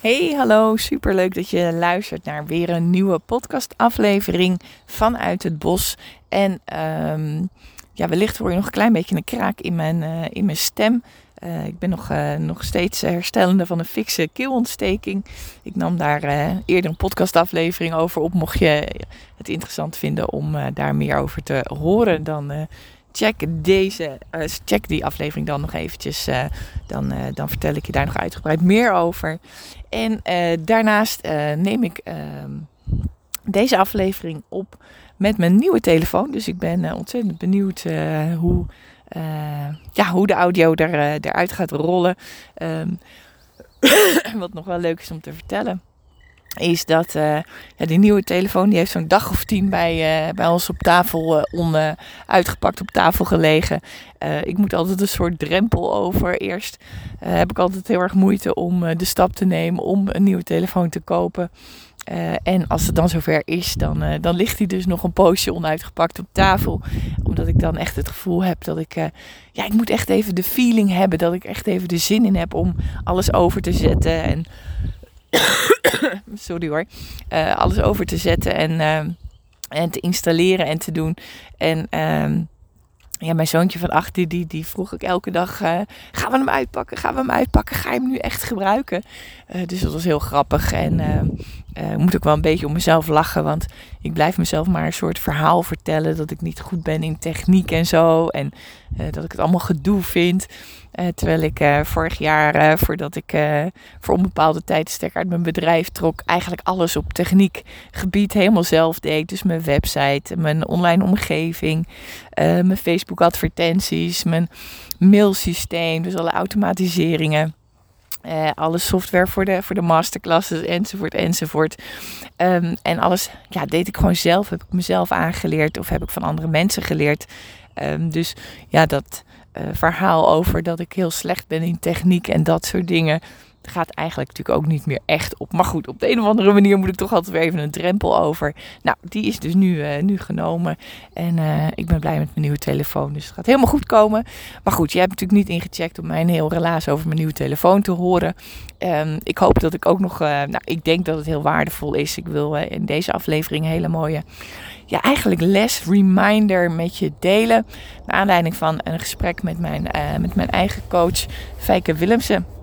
Hey, hallo. Super leuk dat je luistert naar weer een nieuwe podcastaflevering vanuit het bos. En ehm, ja, wellicht hoor je nog een klein beetje een kraak in mijn, uh, in mijn stem. Uh, ik ben nog, uh, nog steeds herstellende van een fikse keelontsteking. Ik nam daar eerder een podcastaflevering over op. Mocht je het interessant vinden om daar meer over te horen, dan check deze, uh, check die aflevering dan nog eventjes. Uh, dan, uh, dan vertel ik je daar nog uitgebreid meer over. En daarnaast neem ik ehm, deze aflevering op met mijn nieuwe telefoon. Dus ik ben ontzettend benieuwd hoe, ja, hoe de audio er, eruit gaat rollen. Um, wat nog wel leuk is om te vertellen is dat uh, ja, die nieuwe telefoon die heeft zo'n dag of tien bij, uh, bij ons op tafel uh, on, uitgepakt op tafel gelegen. ik moet altijd een soort drempel over. Eerst heb ik altijd heel erg moeite om de stap te nemen om een nieuwe telefoon te kopen. en als het dan zover is, dan, dan ligt hij dus nog een poosje onuitgepakt op tafel. Omdat ik dan echt het gevoel heb dat ik... ja, ik moet echt even de feeling hebben. Dat ik echt even de zin in heb om alles over te zetten. En sorry hoor, uh, alles over te zetten en, uh, en te installeren en te doen. En uh, ja, mijn zoontje van acht, die, die, vroeg ik elke dag, uh, gaan we hem uitpakken, gaan we hem uitpakken, ga je hem nu echt gebruiken? dus dat was heel grappig en moet ik wel een beetje om mezelf lachen, want ik blijf mezelf maar een soort verhaal vertellen dat ik niet goed ben in techniek en zo en dat ik het allemaal gedoe vind. Uh, terwijl ik uh, vorig jaar, uh, voordat ik voor onbepaalde tijd stekker uit mijn bedrijf trok, eigenlijk alles op techniekgebied helemaal zelf deed. Dus mijn website, mijn online omgeving, mijn Facebook advertenties, mijn mailsysteem, dus alle automatiseringen. Alle software voor de, voor de masterclasses enzovoort enzovoort. Um, en alles ja, deed ik gewoon zelf. Heb ik mezelf aangeleerd of heb ik van andere mensen geleerd. Um, dus ja, dat, uh, verhaal over dat ik heel slecht ben in techniek en dat soort dingen. Gaat eigenlijk natuurlijk ook niet meer echt op. Maar goed, op de een of andere manier moet ik toch altijd weer even een drempel over. Nou, die is dus nu, uh, nu genomen. En uh, ik ben blij met mijn nieuwe telefoon. Dus het gaat helemaal goed komen. Maar goed, je hebt natuurlijk niet ingecheckt om mijn heel relaas over mijn nieuwe telefoon te horen. Um, ik hoop dat ik ook nog. nou, ik denk dat het heel waardevol is. Ik wil in deze aflevering een hele mooie ja, eigenlijk les, reminder met je delen. Naar aanleiding van een gesprek met mijn, met mijn eigen coach, Fijke Willemsen.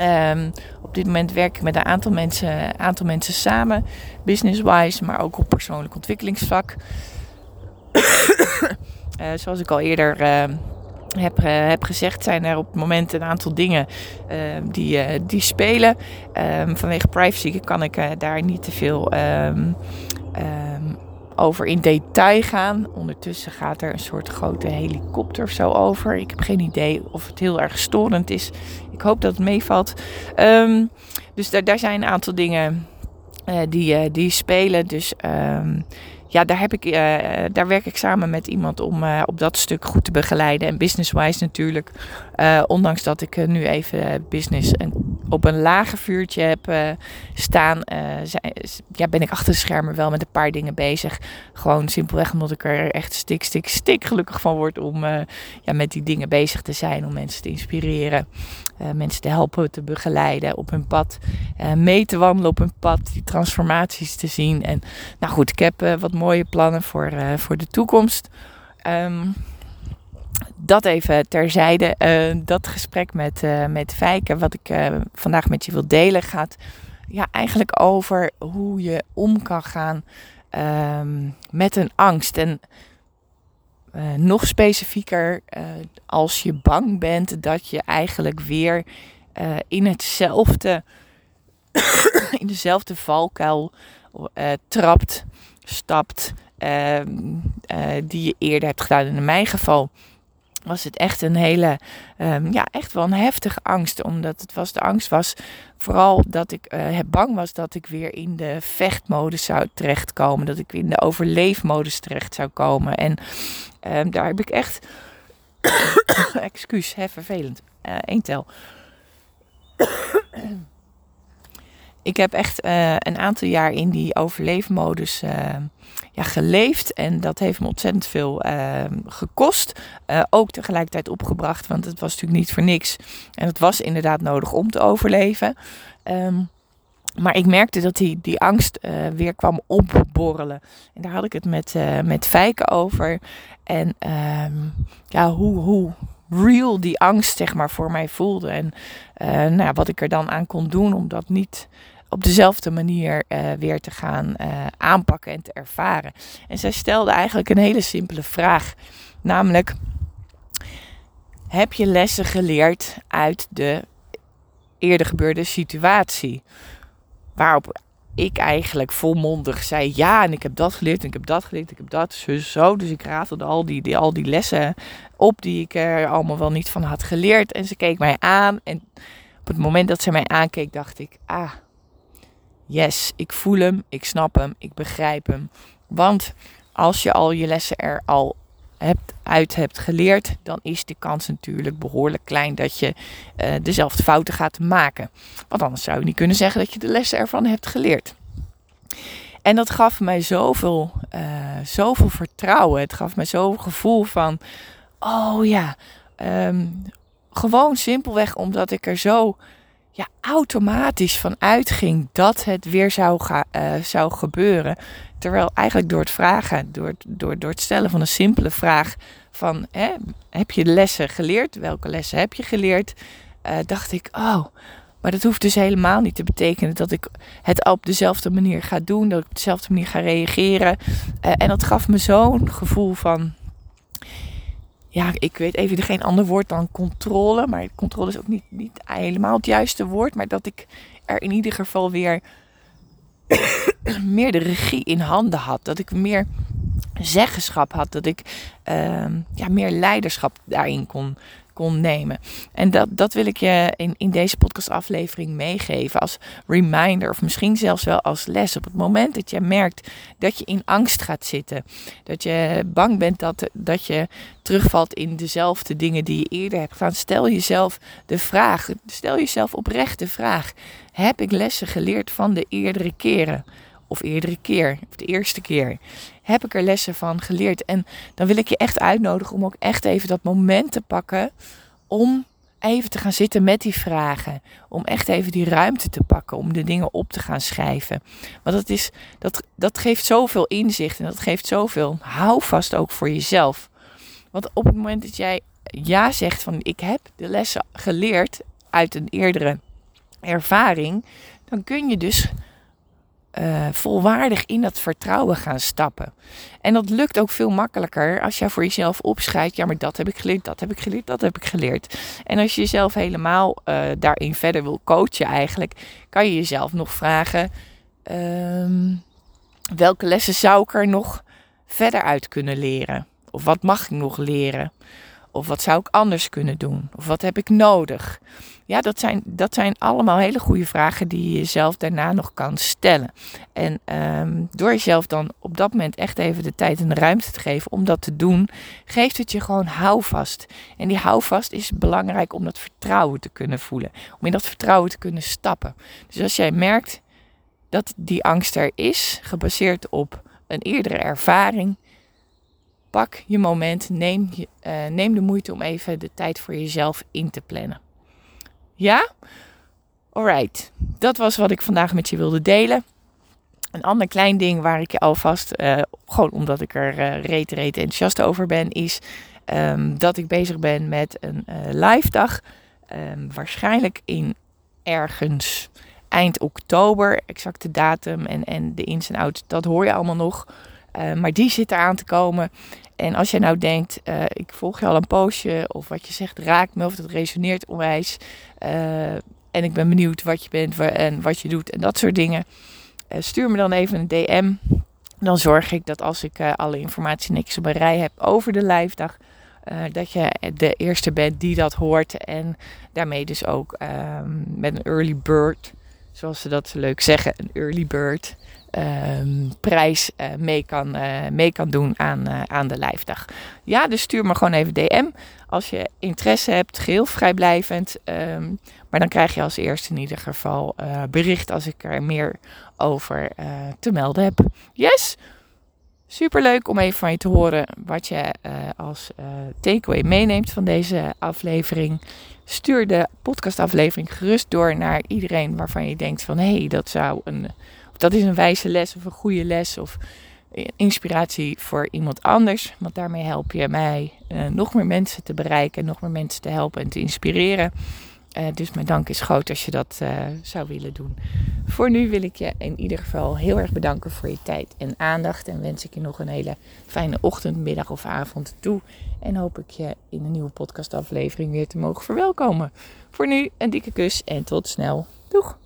Um, op dit moment werk ik met een aantal mensen, aantal mensen samen, business-wise, maar ook op persoonlijk ontwikkelingsvlak. uh, zoals ik al eerder uh, heb, heb gezegd, zijn er op het moment een aantal dingen die, die spelen. Vanwege privacy kan ik daar niet te veel um, over in detail gaan. Ondertussen gaat er een soort grote helikopter of zo over. Ik heb geen idee of het heel erg storend is. Ik hoop dat het meevalt. Um, dus daar, daar zijn een aantal dingen uh, die, uh, die spelen. Dus um, ja, daar, heb ik, uh, daar werk ik samen met iemand om op dat stuk goed te begeleiden. En business-wise natuurlijk. Ondanks dat ik nu even business en op een lager vuurtje heb staan, zijn, ja, ben ik achter de schermen wel met een paar dingen bezig. Gewoon simpelweg omdat ik er echt stik, stik, stik gelukkig van word om ja, met die dingen bezig te zijn. Om mensen te inspireren. mensen te helpen, te begeleiden op hun pad. mee te wandelen op hun pad. Die transformaties te zien. En nou goed, ik heb wat mooie plannen voor, voor de toekomst. Um, dat even terzijde. Uh, dat gesprek met, uh, met Fijke, wat ik vandaag met je wil delen, gaat ja, eigenlijk over hoe je om kan gaan um, met een angst. En nog specifieker, als je bang bent dat je eigenlijk weer in hetzelfde, in dezelfde valkuil trapt stapt uh, die je eerder hebt gedaan. in mijn geval was het echt een hele, um, ja, echt wel een heftige angst. Omdat het was, de angst was vooral dat ik uh, bang was dat ik weer in de vechtmodus zou terechtkomen. Dat ik in de overleefmodus terecht zou komen. En um, daar heb ik echt, excuus, hè, vervelend, één tel ik heb echt uh, een aantal jaar in die overleefmodus uh, ja, geleefd. En dat heeft me ontzettend veel uh, gekost. ook tegelijkertijd opgebracht, want het was natuurlijk niet voor niks. En het was inderdaad nodig om te overleven. Um, maar ik merkte dat die, die angst weer kwam opborrelen. En daar had ik het met, uh, met over. En um, ja, hoe, hoe real die angst zeg maar voor mij voelde. En nou, wat ik er dan aan kon doen om dat niet op dezelfde manier weer te gaan aanpakken en te ervaren. En zij stelde eigenlijk een hele simpele vraag. Namelijk, heb je lessen geleerd uit de eerder gebeurde situatie? Waarop ik eigenlijk volmondig zei ja en ik heb dat geleerd en ik heb dat geleerd, ik heb dat zo, zo. Dus ik ratelde al die, die, al die lessen op die ik er allemaal wel niet van had geleerd. En ze keek mij aan en op het moment dat ze mij aankeek dacht ik, ah, yes, ik voel hem, ik snap hem, ik begrijp hem. Want als je al je lessen er al hebt, uit hebt geleerd, dan is de kans natuurlijk behoorlijk klein dat je uh, dezelfde fouten gaat maken. Want anders zou je niet kunnen zeggen dat je de lessen ervan hebt geleerd. En dat gaf mij zoveel, uh, zoveel vertrouwen. Het gaf mij zo'n gevoel van, oh ja, um, gewoon simpelweg omdat ik er zo ja, automatisch van uitging dat het weer zou, ga, uh, zou gebeuren. Terwijl eigenlijk door het vragen, door door, door het stellen van een simpele vraag van hè, heb je lessen geleerd? Welke lessen heb je geleerd? Uh, dacht ik, oh, maar dat hoeft dus helemaal niet te betekenen dat ik het op dezelfde manier ga doen, dat ik op dezelfde manier ga reageren. Uh, en dat gaf me zo'n gevoel van, ja, ik weet even geen ander woord dan controle, maar controle is ook niet, niet helemaal het juiste woord, maar dat ik er in ieder geval weer meer de regie in handen had. Dat ik meer zeggenschap had. Dat ik uh, ja, meer leiderschap daarin kon, nemen. En dat, dat wil ik je in, in deze podcastaflevering meegeven als reminder of misschien zelfs wel als les. Op het moment dat je merkt dat je in angst gaat zitten, dat je bang bent dat, dat je terugvalt in dezelfde dingen die je eerder hebt gedaan, stel jezelf de vraag, stel jezelf oprecht de vraag, heb ik lessen geleerd van de eerdere keren? Of eerdere keer, of de eerste keer heb ik er lessen van geleerd. En dan wil ik je echt uitnodigen om ook echt even dat moment te pakken om even te gaan zitten met die vragen. Om echt even die ruimte te pakken, om de dingen op te gaan schrijven. Want dat, is, dat, dat geeft zoveel inzicht en dat geeft zoveel houvast ook voor jezelf. Want op het moment dat jij ja zegt van ik heb de lessen geleerd uit een eerdere ervaring, dan kun je dus uh, volwaardig in dat vertrouwen gaan stappen. En dat lukt ook veel makkelijker als je voor jezelf opschrijft: ja, maar dat heb ik geleerd, dat heb ik geleerd, dat heb ik geleerd. En als je jezelf helemaal uh, daarin verder wil coachen, eigenlijk, kan je jezelf nog vragen: uh, welke lessen zou ik er nog verder uit kunnen leren? Of wat mag ik nog leren? Of wat zou ik anders kunnen doen? Of wat heb ik nodig? Ja, dat zijn, dat zijn allemaal hele goede vragen die je jezelf daarna nog kan stellen. En um, door jezelf dan op dat moment echt even de tijd en de ruimte te geven om dat te doen, geeft het je gewoon houvast. En die houvast is belangrijk om dat vertrouwen te kunnen voelen. Om in dat vertrouwen te kunnen stappen. Dus als jij merkt dat die angst er is, gebaseerd op een eerdere ervaring, pak je moment, neem, uh, neem de moeite om even de tijd voor jezelf in te plannen. Ja? Alright, dat was wat ik vandaag met je wilde delen. Een ander klein ding waar ik je alvast, uh, gewoon omdat ik er uh, reet, reet enthousiast over ben, is um, dat ik bezig ben met een uh, live dag. Um, waarschijnlijk in ergens eind oktober. Exacte datum en, en de ins en outs, dat hoor je allemaal nog. maar die zit eraan te komen. En als je nou denkt, uh, ik volg je al een poosje, of wat je zegt raakt me, of dat resoneert onwijs. Uh, en ik ben benieuwd wat je bent en wat je doet en dat soort dingen. Uh, stuur me dan even een DM. Dan zorg ik dat als ik alle informatie niks op een rij heb over de live dag, dat je de eerste bent die dat hoort. En daarmee dus ook ehm, met een early bird, zoals ze dat leuk zeggen, een early bird. Ehm, prijs uh, mee, kan, uh, mee kan doen aan, uh, aan de lijfdag. Ja, dus stuur me gewoon even DM als je interesse hebt, geheel vrijblijvend. Um, maar dan krijg je als eerste in ieder geval bericht als ik er meer over te melden heb. Yes! Super leuk om even van je te horen wat je als takeaway meeneemt van deze aflevering. stuur de podcastaflevering gerust door naar iedereen waarvan je denkt van hé, hey, dat zou een, dat is een wijze les of een goede les of inspiratie voor iemand anders. Want daarmee help je mij uh, nog meer mensen te bereiken, nog meer mensen te helpen en te inspireren. Uh, dus mijn dank is groot als je dat uh, zou willen doen. Voor nu wil ik je in ieder geval heel erg bedanken voor je tijd en aandacht. En wens ik je nog een hele fijne ochtend, middag of avond toe. En hoop ik je in een nieuwe podcastaflevering weer te mogen verwelkomen. Voor nu een dikke kus en tot snel. Doeg!